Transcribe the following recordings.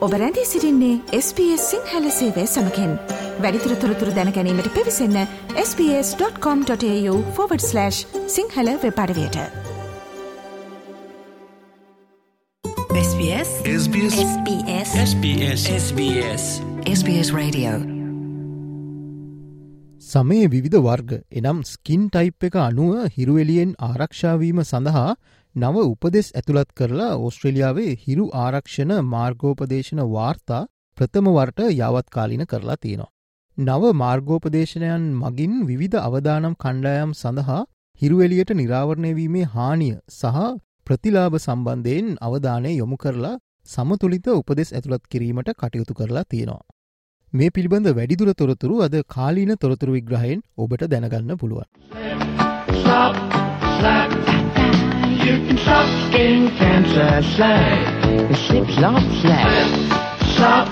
ඔබ රැඳී සිරින්නේ SBS සිංහල සේවය සමකෙන්. වැඩිතුර තොරතුර දැනැනීමට පිවිසන්න ps.com.ta/ Sinhala වෙපඩවයට SBS SBS SBS SBS SBS SBS Radio. සමේ විවිධ වර්ග එනම් ස්කින් ටයිප් එක අනුව හිරුවෙලියෙන් ආරක්ෂාවීම සඳහා නව උපදෙස් ඇතුළත් කරලා ඕස්ට්‍රලියාවේ හිරු ආරක්ෂණ මාර්ගෝපදේශන වාර්තා ප්‍රථමවර්ට යවත්කාලින කරලා තියෙනවා. නව මාර්ගෝපදේශනයන් මගින් විවිධ අවදානම් කණ්ඩායම් සඳහා හිරුවෙලියට නිරාවරණයවීමේ හානිය සහ ප්‍රතිලාභ සම්බන්ධයෙන් අවධානය යොමු කරලා සමතුලිත උපදෙස් ඇතුළත් කිරීමට කටයුතු කරලා තියෙනවා. මේ පිළිබඳ වැඩිදුර තොරතුරු අද කාලීන තොරතුරු විග්‍රහයෙන් ඔබට දැනගන්න පුළුවන්. Stop, slap. You can stop skin cancer, slap. Slip, slop, slap. Slop,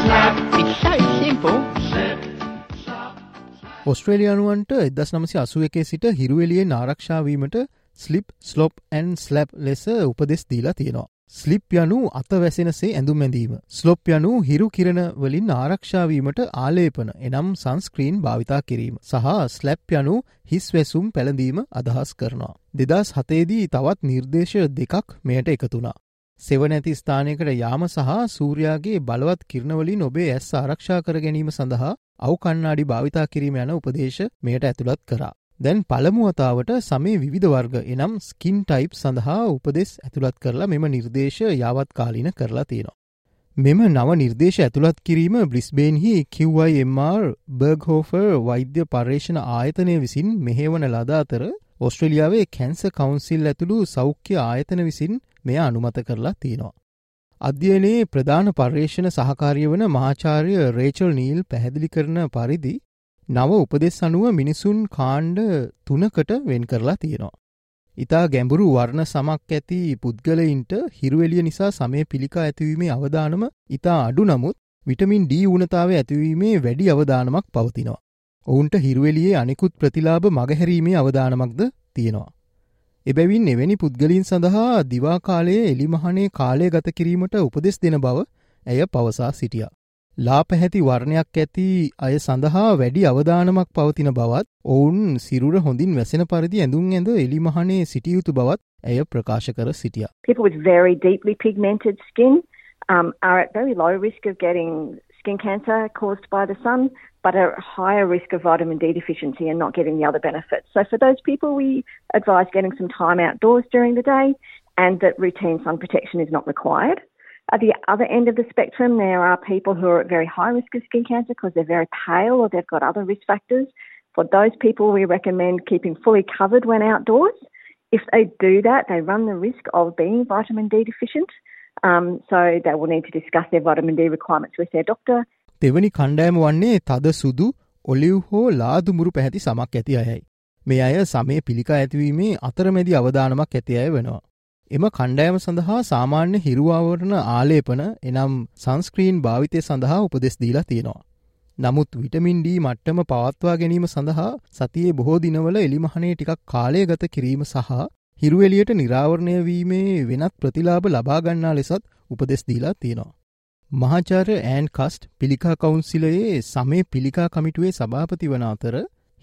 slap. It's so simple. ඔස්ට්‍රේලියනුවන්ට එදස් නමසි අසුව එකේ සිට හිරුවෙලියෙන් ආරක්ෂාවීමට ස්ලිප් ස්ලොප් ඇන් ස්ලැප් ලෙස උපදෙස් දීලා තියෙනවා. ස්ලිප් යනු අත වැසෙනසේ ඇඳුම් ඇඳීම. ස්ලොප් යනු හිරු කිරණ වලින් ආරක්ෂාවීමට ආලේපන එනම් සංස්ක්‍රීන් භාවිතා කිරීම. සහ ස්ලැප් යනු හිස් වැසුම් පැළඳීම අදහස් කරනවා. දෙදස් හතේදී තවත් නිර්දේශ දෙකක් මෙයට එකතුනා. සෙවනැති ස්ථානයකට යාම සහ සූරයාගේ බලවත් කිරණවලින් ඔබේ ඇස් ආරක්ෂා කර ගැනීම සඳහා අව් කන්නාඩි භාවිතා කිරීම යන උපදේශ මෙයට ඇතුළත් කරා. දැන් පළමුවතාවට සමේ විධ වර්ග එනම් ස්කින් ටයිප් සඳහා උපදෙස් ඇතුළත් කරලා මෙම නිර්දේශ යාවත් කාලින කරලා තියෙනවා. මෙම නව නිර්දේශ ඇතුළත් කිරීම බ්‍රිස්බේන්හි QIMR බර්ගහෝෆර් වෛද්‍ය පර්යේෂණ ආයතනය විසින් මෙහෙවන ලද අතර ඔස්ට්‍රලියාවේ කැන්ස කවුන්සිල් ඇතුළු සෞඛ්‍ය ආයතන විසින් මෙය අනුමත කරලා තියෙනවා. අධ්‍යයනයේ ප්‍රධාන පර්යේෂණ සහකාරිය වන මහාචාර්ය රේචල් නීල් පැහැදිලි කරන පරිදි නව උපදෙස් අනුව මිනිසුන් කාණ්ඩ තුනකට වෙන් කරලා තියෙනවා. ඉතා ගැඹුරු වර්ණ සමක් ඇති පුද්ගලයින්ට හිරුවෙලිය නිසා සමය පිළිකා ඇතිවීමේ අවධානම ඉතා අඩු නමුත් විටමින් ඩී වනතාව ඇතිවීමේ වැඩි අවධානමක් පවතිනවා. ඔවුන්ට හිරුවෙලියේ අනිකුත් ප්‍රතිලාභ මගහැරීමේ අවධානමක්ද තියෙනවා. එබැවින් එවැනි පුද්ගලින් සඳහා දිවාකාලයේ එලිමහනේ කාලය ගත කිරීමට උපදෙස් දෙන බව ඇය පවසා සිටියා. ලා පැහැති වර්ණයක් ඇති අය සඳහා වැඩි අවධානමක් පවතින බවත් ඔවුන් සිරුර හොඳින් වැසෙන පරිදි ඇඳුම් ඇඳ එලිමහනේ සිටියයුතු බවත් ඇය ප්‍රකාශ කර සිටිය. People with very deeply pigmented skin um, are at very low risk of getting skin cancer caused by the sun, but are at higher risk of vitamin D deficiency and not getting the other benefits. So for those people, we advise getting some time outdoors during the day and that routine sun protection is not required. At the other end of the spectrum, there are people who are at very high risk of skin cancer because they're very pale or they've got other risk factors. For those people, we recommend keeping fully covered when outdoors. If they do that, they run the risk of being vitamin D deficient. Um, so they will need to discuss their vitamin D requirements with their doctor. දෙවනි කණ්ඩෑම වන්නේ තද සුදු olive හෝ ලාදුමුරු පැහැති සමක් ඇති අයයි. මේ අය සමය පිළිකා ඇතිවීමේ අතරමැදි අවධානමක් ඇති අය වෙනවා. එම කණ්ඩෑම සඳහා සාමාන්‍ය හිරුවාවරණ ආලේපන එනම් සංස්ක්‍රීන් භාවිතය සඳහා උපදෙස් දීලා තියෙනවා. නමුත් විටමින් ඩී මට්ටම පවත්වා ගැනීම සඳහා සතියේ බොහෝ දිනවල එලිමහනේ ටිකක් කාලය ගත කිරීම සහ හිරුවෙලියට නිරාවරණය වීමේ වෙනත් ප්‍රතිලාභ ලබාගන්නා ලෙසත් උපදෙස් දීලා තියෙනවා. මහාචාර්ය ඇන් කස්ට් පිළිකා කවුන්සිලයේ සමේ පිළිකා කමිටුවේ සභාපති වන අතර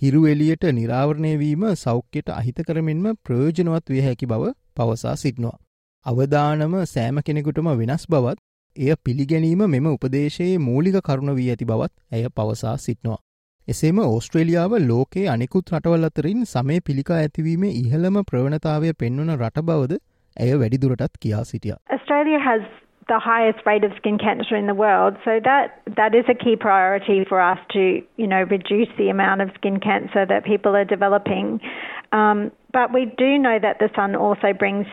හිරු එලියට නිරාවරණය වීම සෞඛ්‍යයට අහිත කරමින්ම ප්‍රයෝජනවත් විය හැකි බව පවසා සිටිනවා. අවදානම සෑම කෙනෙකුටම වෙනස් බවත් එය පිළිගැනීම මෙම උපදේශයේ මූලික කරුණ වී ඇති බවත් ඇය පවසා සිටිනවා. එසේම ඕස්ට්‍රේලියාව ලෝකයේ අනිකුත් රටවල් අතරින් සමය පිළිකා ඇතිවීමේ ඉහළම ප්‍රවණතාවය පෙන්වන රට බවද ඇය වැඩිදුරටත් කියා සිටිය. Australia has the highest rate of skin cancer in the world. So that that is a key priority for us to you know reduce the amount of skin cancer that people are developing. Um, but we do know that the sun also brings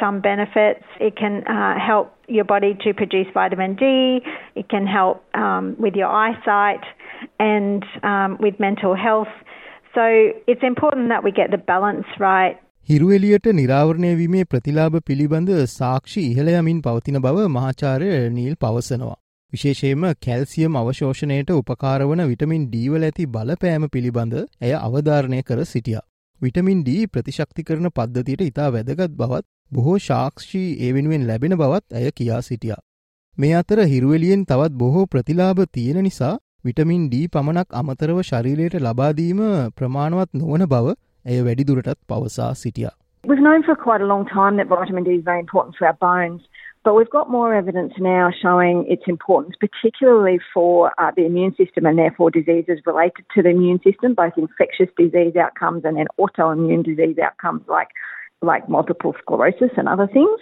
some benefits. It can uh, help your body to produce vitamin D. It can help um, with your eyesight and um, with mental health. So it's important that we get the balance right හිරුවෙලියට නිරාවරණය වීමේ ප්‍රතිලාභ පිළිබඳ සාක්ෂි ඉහළයමින් පවතින බව මහාචාරය Neil පවසනවා. විශේෂයෙන්ම calcium අවශෝෂණයට උපකාරවන vitamin ඩීවල ඇති බලපෑම පිළිබඳ ඇය අවධාරණය කර සිටිය. විටමින් ඩී ප්‍රතිශක්ති කරන පද්ධතියට ඉතා වැදගත් බවත් බොහෝ ශාක්ෂී ඒ වෙනුවෙන් ලැබෙන බවත් ඇය කියා සිටිය. මේ අතර හිරුවලියෙන් තවත් බොහෝ ප්‍රතිලාභ තියෙන නිසා විටමින් D පමණක් අමතරව ශරීරයට ලබාදීම ප්‍රමාණවත් නොවන බව ඇය වැඩිදුරටත් පවසා සිටියා. We've known for quite a long time that vitamin D is very important for our bones, but we've got more evidence now showing its importance, particularly for uh, the immune system and therefore diseases related to the immune system, both infectious disease outcomes and then autoimmune disease outcomes like like multiple sclerosis and other things.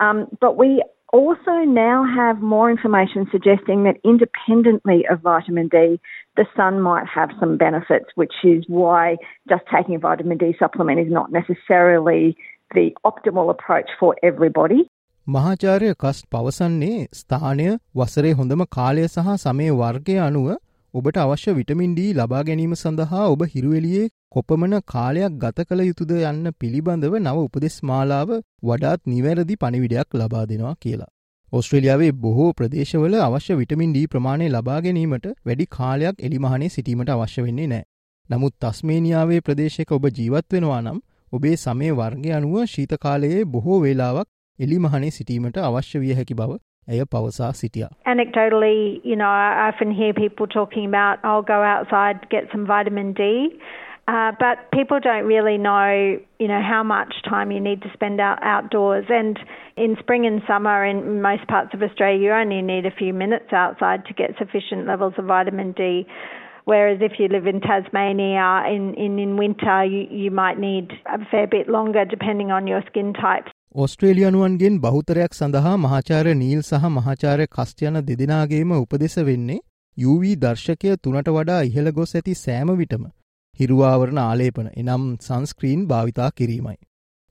Um, but we also now have more information suggesting that independently of vitamin D, the sun might have some benefits, which is why just taking a vitamin D supplement is not necessarily the optimal approach for everybody. මහාචාරය Cust පවසන්නේ ස්ථානය වසරේ හොඳම කාලය සහ සමය වර්ගය අනුව ඔබට අවශ්‍ය විටමින් ඩී ලබා ගැනීම සඳහා ඔබ හිරුවෙලියේ කොපමන කාලයක් ගත කළ යුතුද යන්න පිළිබඳව නව උපදෙස් මාලාව වඩාත් නිවැරදි පණිවිඩයක් ලබා දෙනවා කියලා. ඔස්ට්‍රේලියාවේ බොහෝ ප්‍රදේශවල අවශ්‍ය විටමින් ඩී ප්‍රමාණය ලබා ගැනීමට වැඩි කාලයක් එලිමහනේ සිටීමට අවශ්‍ය වෙන්නේ නෑ. නමුත් තස්මේනියාවේ ප්‍රදේශයක ඔබ ජීවත් වෙනවා නම් ඔබේ සමය වර්ගය අනුව ශීතකාලයේ බොහෝ වේලාවක් එලිමහනේ සිටීමට අවශ්‍ය විය හැකි බව ඇය පවසා සිටියා. Anecdotally, you know, I often hear people talking about, I'll go outside, get some vitamin D. Uh, but people don't really know, you know, how much time you need to spend out outdoors. And in spring and summer, in most parts of Australia, you only need a few minutes outside to get sufficient levels of vitamin D. Whereas if you live in Tasmania in, in, in winter, you, you might need a fair bit longer depending on your skin type. ඔස්ට්‍රේලියනුවන්ගෙන් බහුතරයක් සඳහා මහාචාර Neil සහ මහාචාර කස්ටයන දෙදෙනගේම උපදෙස වෙන්නේ UV දර්ශකය තුනට වඩා ඉහළ ගොස් ඇති සෑම විටම හිරුවාවරණ ආලේපන එනම් සංස්ක්‍රීන් භාවිතා කිරීමයි.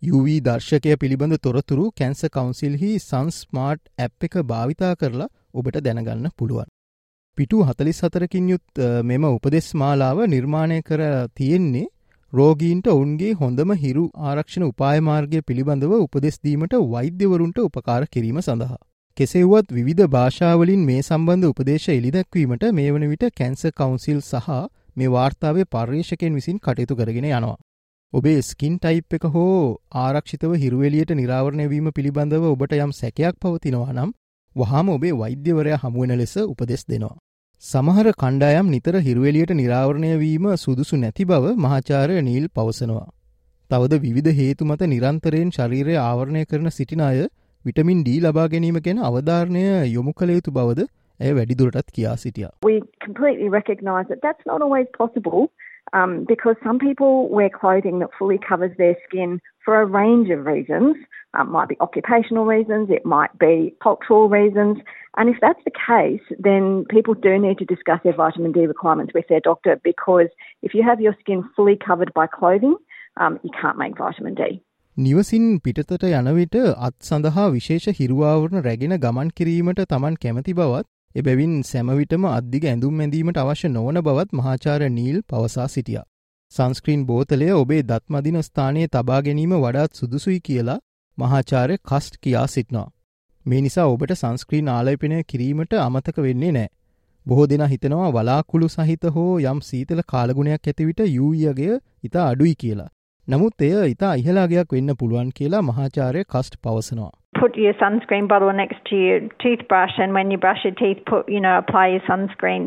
UV දර්ශකය පිළිබඳ තොරතුරු කැන්ස කවන්සිල්හි සංස්මාර්ට් ඇප් එක භාවිතා කරලා ඔබට දැනගන්න පුළුවන්. පිටු හතලිස් හතරකින් යුත් මෙම උපදෙස් මාලාව නිර්මාණය කර තියෙන්නේ රෝගීන්ට ඔවුන්ගේ හොඳම හිරු ආරක්ෂණ උපායමාර්ගය පිළිබඳව උපදෙස්දීමට වෛද්‍යවරුන්ට උපකාර කිරීම සඳහා. කෙසෙව්වත් විධ භාෂාවලින් මේ සම්බන්ධ උපදේශ එළිදැක්වීමට මේ වන විට කැන්ස කවුන්සිල් සහ මේ වාර්තාවේ පර්යේෂකෙන් විසින් කටයුතු කරගෙන යනවා. ඔබේ ස්කින් ටයිප් එක හෝ ආරක්ෂිතව හිරුවලියට නිරාවරණයවීම පිළිබඳව ඔබට යම් සැකයක් පවතිනවා නම් වහාම ඔබේ වෛද්‍යවරයා හමුවෙන ලෙස උපදෙස් දෙනවා. සමහර කණ්ඩායම් නිතර හිරුවෙලියට නිරාවරණය වීම සුදුසු නැති බව මහාචාරය නීල් පවසනවා. තවද විවිධ හේතු මත නිරන්තරයෙන් ශරීරය ආවරණය කරන සිටින අය විටමින් ඩී ලබා ගැනීම ගැන අවධාරණය යොමු කළ යුතු බවද ඇය වැඩිදුරටත් කියා සිටියා. We completely recognise that that's not always possible um, because some people wear clothing that fully covers their skin for a range of reasons. Um, might be occupational reasons, it might be cultural reasons. And if that's the case, then people do need to discuss their vitamin D requirements with their doctor because if you have your skin fully covered by clothing, um, you can't make vitamin D. නිවසින් පිටතට යන විට අත් සඳහා විශේෂ හිරුවාවරණ රැගෙන ගමන් කිරීමට තමන් කැමති බවත් එබැවින් සැමවිටම අද්දිග ඇඳුම් ඇඳීමට අවශ්‍ය නොවන බවත් මහාචාර නීල් පවසා සිටියා. සංස්ක්‍රීන් බෝතලය ඔබේ දත්මදින ස්ථානයේ තබා ගැනීම වඩාත් සුදුසුයි කියලා මහාචාරය කස්ට් කියා සිටනවා. මේ නිසා ඔබට සංස්ක්‍රීන් ආලයිපනය කිරීමට අමතක වෙන්නේ නෑ. බොහෝ දෙනා හිතනවා වලාකුළු සහිත හෝ යම් සීතල කාලගුණයක් ඇතිවිට යූයගේ ඉතා අඩුයි කියලා. නමුත් එය ඉතා ඉහලාගයක් වෙන්න පුළුවන් කියලා මහාචාරය කස්ට් පවසනවා. Put your sunscreen bottle next to your toothbrush, and when you brush your teeth, put you know apply your sunscreen,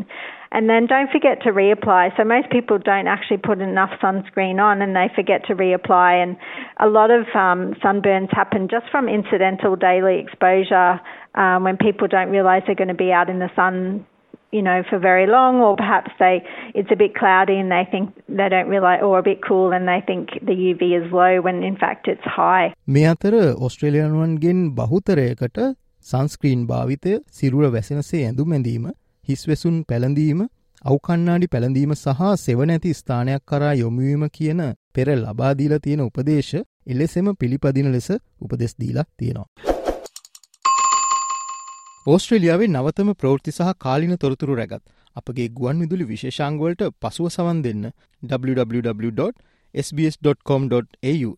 and then don't forget to reapply. So most people don't actually put enough sunscreen on, and they forget to reapply. And a lot of um, sunburns happen just from incidental daily exposure um, when people don't realise they're going to be out in the sun you know, for very long, or perhaps they it's a bit cloudy and they think they don't realize, or a bit cool and they think the UV is low when in fact it's high. මේ අතර ඔස්ට්‍රේලියානුවන්ගෙන් බහුතරයකට සංස්ක්‍රීන් භාවිතය සිරුර වැසෙනසේ ඇඳුම් ඇඳීම හිස් වෙසුන් පැළඳීම අවකන්නාඩි පැළඳීම සහ සෙවනැති ස්ථානයක් කරා යොමුවීම කියන පෙර ලබාදීලා තියෙන උපදේශ එලෙසෙම පිළිපදින ලෙස උපදෙස් දීලා තියෙනවා. ඕස්ට්‍රේලියාවේ නවතම ප්‍රෘති සහ කාලින තොරතුරු රැගත් අපගේ ගුවන් විදුලි විශේෂංගවලට පසුව සවන් දෙන්න www.sbs.com.au/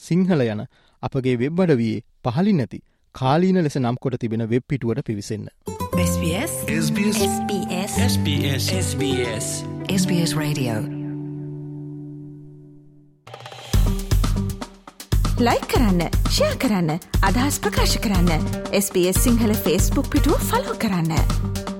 සිංහල යන අපගේ වෙබ් අඩවයේ පහලින් නැති කාලීන ලෙස නම් කොට තිබෙන වෙබ් පිටුවට පිවිසන්න. SBS SBS SBS SBS SBS SBS Radio like කරන්න ෂයා කරන්න අදහස් ප්‍රකාශ කරන්න SBS සිංහල ෆස්බුක් පිටුව ෆලෝ කරන්න.